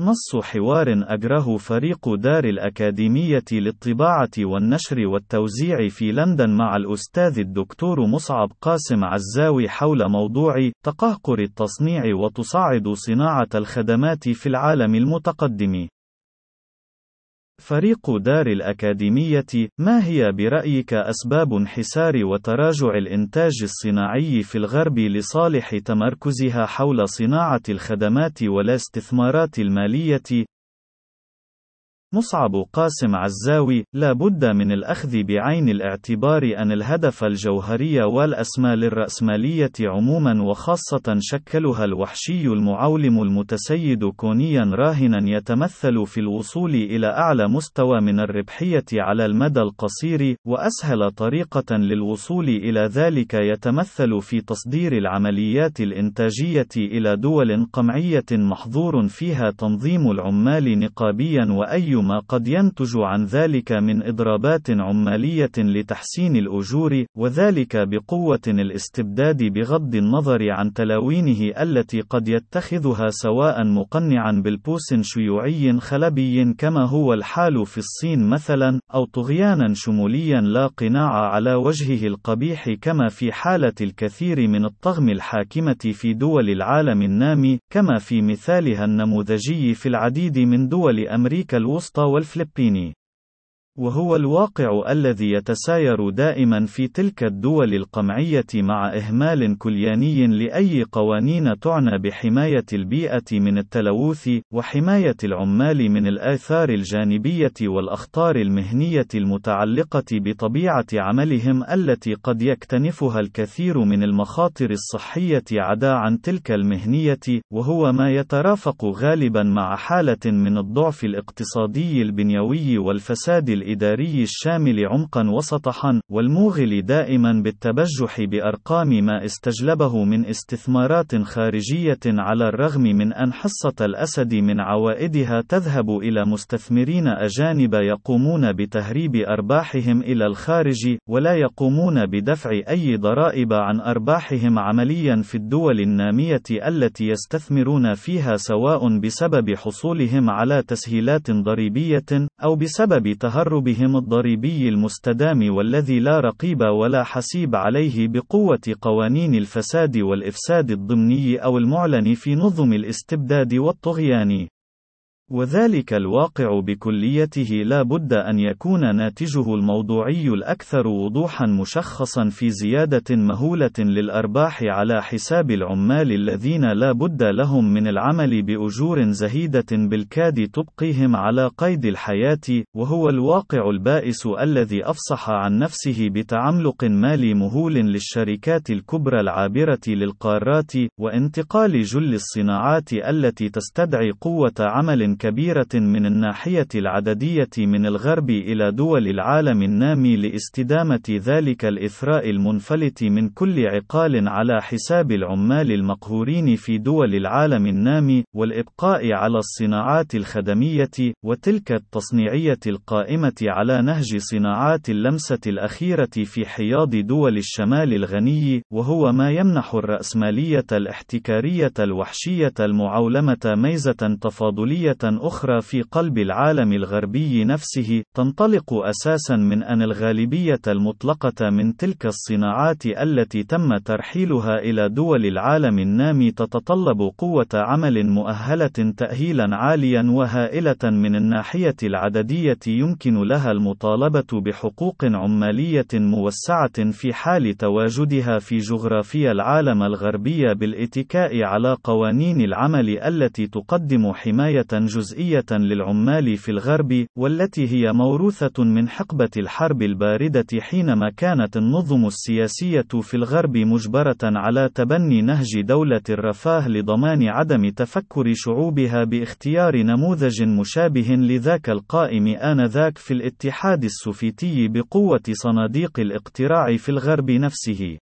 نص حوار أجره فريق دار الأكاديمية للطباعة والنشر والتوزيع في لندن مع الأستاذ الدكتور مصعب قاسم عزاوي حول موضوع تقهقر التصنيع وتصعد صناعة الخدمات في العالم المتقدم. فريق دار الأكاديمية، ما هي برأيك أسباب انحسار وتراجع الإنتاج الصناعي في الغرب لصالح تمركزها حول صناعة الخدمات والاستثمارات المالية؟ مصعب قاسم عزاوي لا بد من الأخذ بعين الاعتبار أن الهدف الجوهري والأسمى للرأسمالية عموما وخاصة شكلها الوحشي المعولم المتسيد كونيا راهنا يتمثل في الوصول إلى أعلى مستوى من الربحية على المدى القصير وأسهل طريقة للوصول إلى ذلك يتمثل في تصدير العمليات الإنتاجية إلى دول قمعية محظور فيها تنظيم العمال نقابيا وأي ما قد ينتج عن ذلك من إضرابات عمالية لتحسين الأجور، وذلك بقوة الاستبداد بغض النظر عن تلاوينه التي قد يتخذها سواء مقنعا بالبوس شيوعي خلبي كما هو الحال في الصين مثلا، أو طغيانا شموليا لا قناع على وجهه القبيح كما في حالة الكثير من الطغم الحاكمة في دول العالم النامي، كما في مثالها النموذجي في العديد من دول أمريكا الوسطى. الوسطى والفلبيني. وهو الواقع الذي يتساير دائما في تلك الدول القمعية مع إهمال كلياني لأي قوانين تعنى بحماية البيئة من التلوث، وحماية العمال من الآثار الجانبية والأخطار المهنية المتعلقة بطبيعة عملهم التي قد يكتنفها الكثير من المخاطر الصحية عدا عن تلك المهنية، وهو ما يترافق غالبا مع حالة من الضعف الاقتصادي البنيوي والفساد الإداري الشامل عمقا وسطحا، والموغل دائما بالتبجح بأرقام ما استجلبه من استثمارات خارجية على الرغم من أن حصة الأسد من عوائدها تذهب إلى مستثمرين أجانب يقومون بتهريب أرباحهم إلى الخارج، ولا يقومون بدفع أي ضرائب عن أرباحهم عمليا في الدول النامية التي يستثمرون فيها سواء بسبب حصولهم على تسهيلات ضريبية، أو بسبب تهرب تهربهم الضريبي المستدام والذي لا رقيب ولا حسيب عليه بقوة قوانين الفساد والإفساد الضمني أو المعلن في نظم الاستبداد والطغيان. وذلك الواقع بكليته لا بد أن يكون ناتجه الموضوعي الأكثر وضوحا مشخصا في زيادة مهولة للأرباح على حساب العمال الذين لا بد لهم من العمل بأجور زهيدة بالكاد تبقيهم على قيد الحياة، وهو الواقع البائس الذي أفصح عن نفسه بتعملق مالي مهول للشركات الكبرى العابرة للقارات، وانتقال جل الصناعات التي تستدعي قوة عمل كبيرة من الناحية العددية من الغرب إلى دول العالم النامي لاستدامة ذلك الإثراء المنفلت من كل عقال على حساب العمال المقهورين في دول العالم النامي، والإبقاء على الصناعات الخدمية، وتلك التصنيعية القائمة على نهج صناعات اللمسة الأخيرة في حياض دول الشمال الغني، وهو ما يمنح الرأسمالية الاحتكارية الوحشية المعولمة ميزة تفاضلية أخرى في قلب العالم الغربي نفسه، تنطلق أساسا من أن الغالبية المطلقة من تلك الصناعات التي تم ترحيلها إلى دول العالم النامي تتطلب قوة عمل مؤهلة تأهيلا عاليا وهائلة من الناحية العددية يمكن لها المطالبة بحقوق عمالية موسعة في حال تواجدها في جغرافيا العالم الغربي بالاتكاء على قوانين العمل التي تقدم حماية جزئية للعمال في الغرب، والتي هي موروثة من حقبة الحرب الباردة حينما كانت النظم السياسية في الغرب مجبرة على تبني نهج دولة الرفاه لضمان عدم تفكر شعوبها باختيار نموذج مشابه لذاك القائم آنذاك في الاتحاد السوفيتي بقوة صناديق الاقتراع في الغرب نفسه.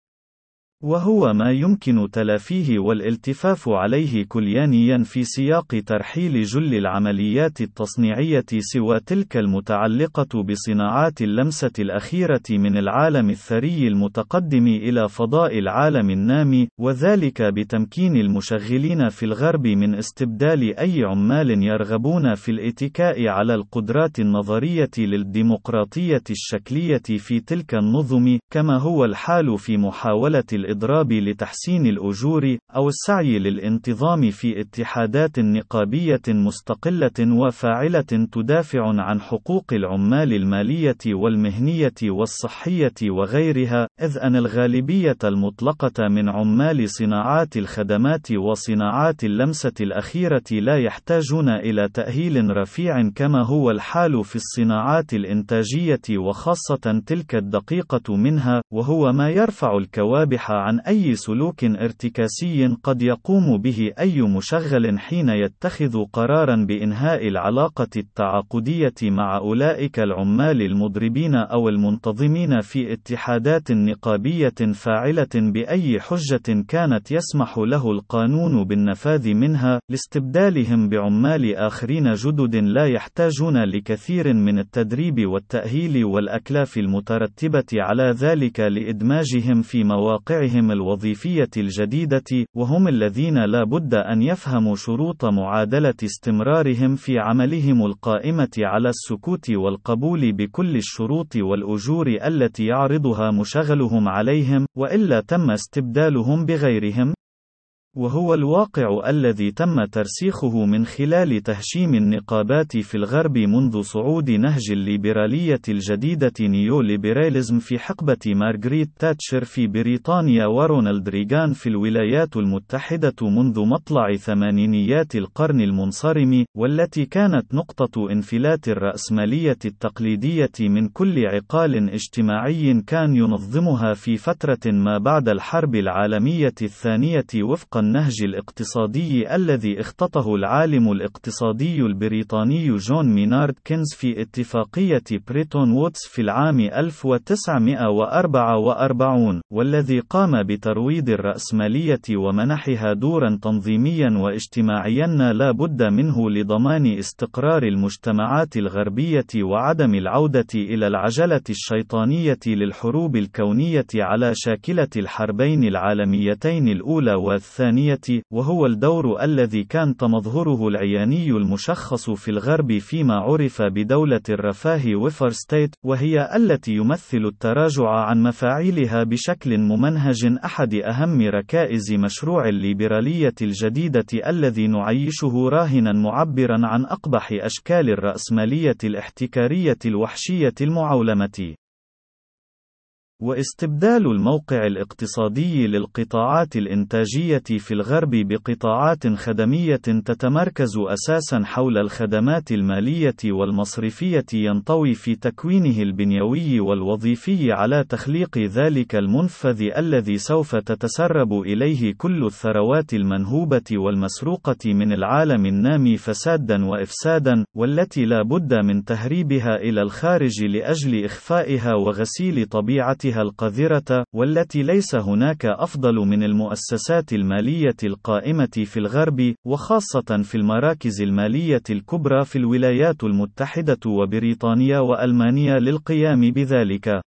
وهو ما يمكن تلافيه والالتفاف عليه كليانيا في سياق ترحيل جل العمليات التصنيعية سوى تلك المتعلقة بصناعات اللمسة الأخيرة من العالم الثري المتقدم إلى فضاء العالم النامي، وذلك بتمكين المشغلين في الغرب من استبدال أي عمال يرغبون في الاتكاء على القدرات النظرية للديمقراطية الشكلية في تلك النظم، كما هو الحال في محاولة الإضراب لتحسين الأجور، أو السعي للانتظام في اتحادات نقابية مستقلة وفاعلة تدافع عن حقوق العمال المالية والمهنية والصحية وغيرها، إذ أن الغالبية المطلقة من عمال صناعات الخدمات وصناعات اللمسة الأخيرة لا يحتاجون إلى تأهيل رفيع كما هو الحال في الصناعات الإنتاجية وخاصة تلك الدقيقة منها، وهو ما يرفع الكوابح عن أي سلوك ارتكاسي قد يقوم به أي مشغل حين يتخذ قرارا بإنهاء العلاقة التعاقدية مع أولئك العمال المضربين أو المنتظمين في اتحادات نقابية فاعلة بأي حجة كانت يسمح له القانون بالنفاذ منها، لاستبدالهم بعمال آخرين جدد لا يحتاجون لكثير من التدريب والتأهيل والأكلاف المترتبة على ذلك لإدماجهم في مواقعهم الوظيفية الجديدة، وهم الذين لا بد أن يفهموا شروط معادلة استمرارهم في عملهم القائمة على السكوت والقبول بكل الشروط والأجور التي يعرضها مشغلهم عليهم، وإلا تم استبدالهم بغيرهم. وهو الواقع الذي تم ترسيخه من خلال تهشيم النقابات في الغرب منذ صعود نهج الليبرالية الجديدة neoliberalism في حقبة مارغريت تاتشر في بريطانيا ورونالد ريغان في الولايات المتحدة منذ مطلع ثمانينيات القرن المنصرم، والتي كانت نقطة انفلات الرأسمالية التقليدية من كل عقال اجتماعي كان ينظمها في فترة ما بعد الحرب العالمية الثانية وفق النهج الاقتصادي الذي اختطه العالم الاقتصادي البريطاني جون مينارد كينز في اتفاقية بريتون وودز في العام 1944 والذي قام بترويض الرأسمالية ومنحها دورا تنظيميا واجتماعيا لا بد منه لضمان استقرار المجتمعات الغربية وعدم العودة إلى العجلة الشيطانية للحروب الكونية على شاكلة الحربين العالميتين الأولى والثانية. الثانية، وهو الدور الذي كان تمظهره العياني المشخص في الغرب فيما عرف بدولة الرفاه ويفر ستيت، وهي التي يمثل التراجع عن مفاعيلها بشكل ممنهج أحد أهم ركائز مشروع الليبرالية الجديدة الذي نعيشه راهنا معبرا عن أقبح أشكال الرأسمالية الاحتكارية الوحشية المعولمة. واستبدال الموقع الاقتصادي للقطاعات الإنتاجية في الغرب بقطاعات خدمية تتمركز أساسا حول الخدمات المالية والمصرفية ينطوي في تكوينه البنيوي والوظيفي على تخليق ذلك المنفذ الذي سوف تتسرب إليه كل الثروات المنهوبة والمسروقة من العالم النامي فسادا وإفسادا، والتي لا بد من تهريبها إلى الخارج لأجل إخفائها وغسيل طبيعتها ذاتها القذرة، والتي ليس هناك أفضل من المؤسسات المالية القائمة في الغرب، وخاصة في المراكز المالية الكبرى في الولايات المتحدة وبريطانيا وألمانيا للقيام بذلك.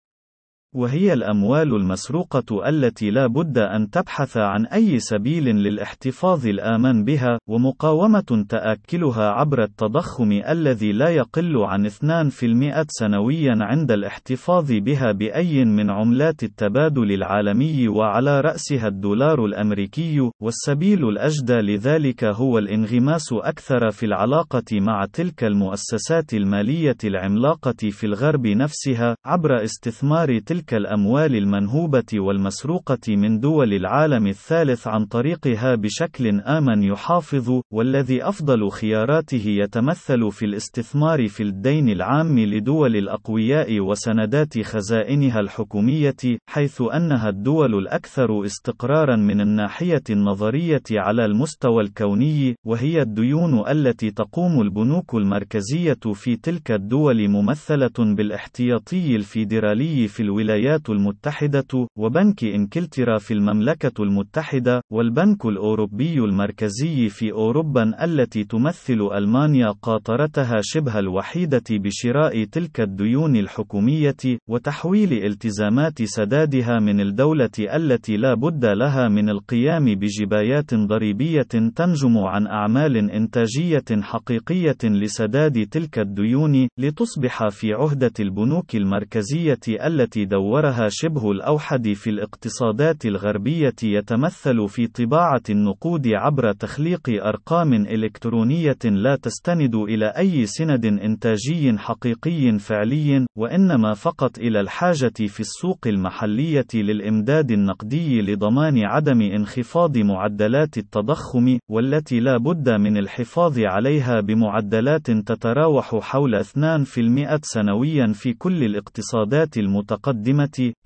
وهي الأموال المسروقة التي لا بد أن تبحث عن أي سبيل للاحتفاظ الآمن بها، ومقاومة تآكلها عبر التضخم الذي لا يقل عن 2% سنويا عند الاحتفاظ بها بأي من عملات التبادل العالمي وعلى رأسها الدولار الأمريكي، والسبيل الأجدى لذلك هو الانغماس أكثر في العلاقة مع تلك المؤسسات المالية العملاقة في الغرب نفسها، عبر استثمار تلك تلك الأموال المنهوبة والمسروقة من دول العالم الثالث عن طريقها بشكل آمن يحافظ، والذي أفضل خياراته يتمثل في الاستثمار في الدين العام لدول الأقوياء وسندات خزائنها الحكومية، حيث أنها الدول الأكثر استقرارا من الناحية النظرية على المستوى الكوني، وهي الديون التي تقوم البنوك المركزية في تلك الدول ممثلة بالاحتياطي الفيدرالي في الولايات الولايات المتحدة، وبنك إنكلترا في المملكة المتحدة، والبنك الأوروبي المركزي في أوروبا التي تمثل ألمانيا قاطرتها شبه الوحيدة بشراء تلك الديون الحكومية، وتحويل التزامات سدادها من الدولة التي لا بد لها من القيام بجبايات ضريبية تنجم عن أعمال إنتاجية حقيقية لسداد تلك الديون، لتصبح في عهدة البنوك المركزية التي دورها شبه الأوحد في الاقتصادات الغربية يتمثل في طباعة النقود عبر تخليق أرقام إلكترونية لا تستند إلى أي سند إنتاجي حقيقي فعلي، وإنما فقط إلى الحاجة في السوق المحلية للإمداد النقدي لضمان عدم انخفاض معدلات التضخم، والتي لا بد من الحفاظ عليها بمعدلات تتراوح حول 2% سنويا في كل الاقتصادات المتقدمة،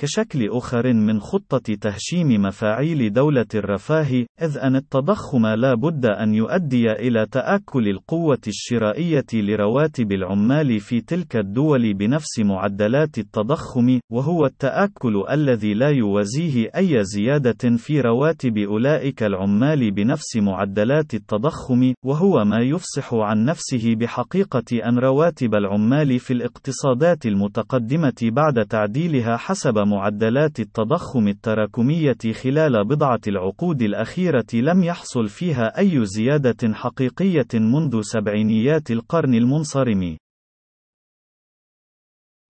كشكل آخر من خطة تهشيم مفاعيل دولة الرفاه، إذ أن التضخم لا بد أن يؤدي إلى تآكل القوة الشرائية لرواتب العمال في تلك الدول بنفس معدلات التضخم، وهو التآكل الذي لا يوازيه أي زيادة في رواتب أولئك العمال بنفس معدلات التضخم، وهو ما يفصح عن نفسه بحقيقة أن رواتب العمال في الاقتصادات المتقدمة بعد تعديلها حسب معدلات التضخم التراكمية خلال بضعة العقود الأخيرة لم يحصل فيها أي زيادة حقيقية منذ سبعينيات القرن المنصرم.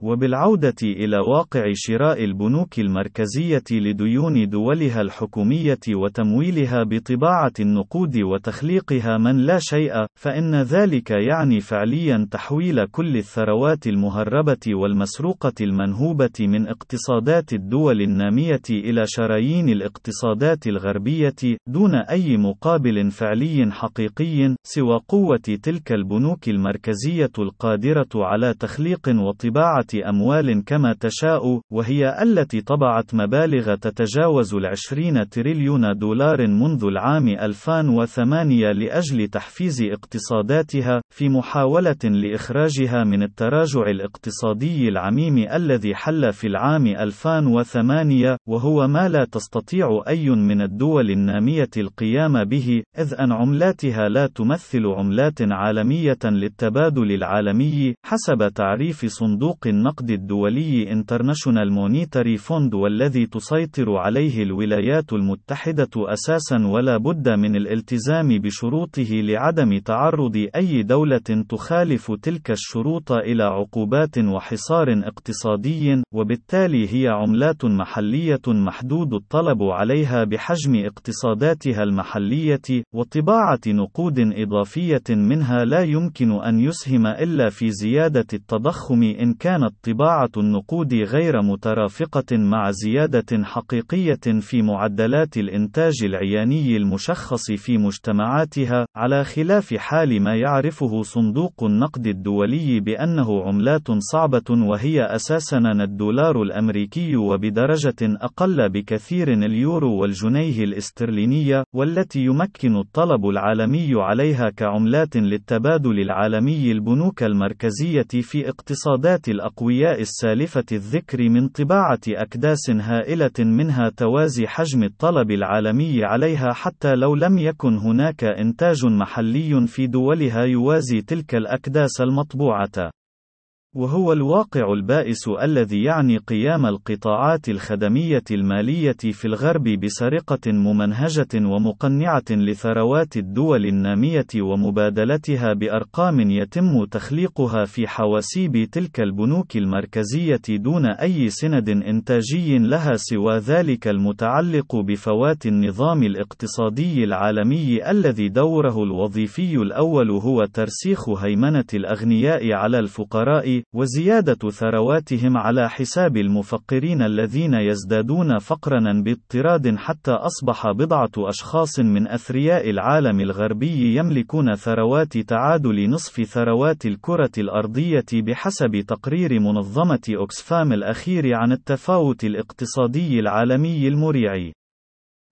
وبالعودة إلى واقع شراء البنوك المركزية لديون دولها الحكومية وتمويلها بطباعة النقود وتخليقها من لا شيء، فإن ذلك يعني فعليا تحويل كل الثروات المهربة والمسروقة المنهوبة من اقتصادات الدول النامية إلى شرايين الاقتصادات الغربية، دون أي مقابل فعلي حقيقي، سوى قوة تلك البنوك المركزية القادرة على تخليق وطباعة أموال كما تشاء، وهي التي طبعت مبالغ تتجاوز العشرين تريليون دولار منذ العام 2008 لأجل تحفيز اقتصاداتها، في محاولة لإخراجها من التراجع الاقتصادي العميم الذي حل في العام 2008، وهو ما لا تستطيع أي من الدول النامية القيام به، إذ أن عملاتها لا تمثل عملات عالمية للتبادل العالمي، حسب تعريف صندوق النقد الدولي International Monetary Fund والذي تسيطر عليه الولايات المتحدة أساسا ولا بد من الالتزام بشروطه لعدم تعرض أي دولة تخالف تلك الشروط إلى عقوبات وحصار اقتصادي، وبالتالي هي عملات محلية محدود الطلب عليها بحجم اقتصاداتها المحلية، وطباعة نقود إضافية منها لا يمكن أن يسهم إلا في زيادة التضخم إن كانت طباعة النقود غير مترافقة مع زيادة حقيقية في معدلات الإنتاج العياني المشخص في مجتمعاتها، على خلاف حال ما يعرفه صندوق النقد الدولي بأنه عملات صعبة وهي أساساً الدولار الأمريكي وبدرجة أقل بكثير اليورو والجنيه الاسترليني، والتي يمكن الطلب العالمي عليها كعملات للتبادل العالمي البنوك المركزية في اقتصادات الأقوياء السالفة الذكر من طباعة أكداس هائلة منها توازي حجم الطلب العالمي عليها حتى لو لم يكن هناك إنتاج محلي في دولها يوازي تلك الأكداس المطبوعة. وهو الواقع البائس الذي يعني قيام القطاعات الخدمية المالية في الغرب بسرقة ممنهجة ومقنعة لثروات الدول النامية ومبادلتها بأرقام يتم تخليقها في حواسيب تلك البنوك المركزية دون أي سند إنتاجي لها سوى ذلك المتعلق بفوات النظام الاقتصادي العالمي الذي دوره الوظيفي الأول هو ترسيخ هيمنة الأغنياء على الفقراء، وزيادة ثرواتهم على حساب المفقرين الذين يزدادون فقرا باضطراد حتى أصبح بضعة أشخاص من أثرياء العالم الغربي يملكون ثروات تعادل نصف ثروات الكرة الأرضية بحسب تقرير منظمة أكسفام الأخير عن التفاوت الاقتصادي العالمي المريع.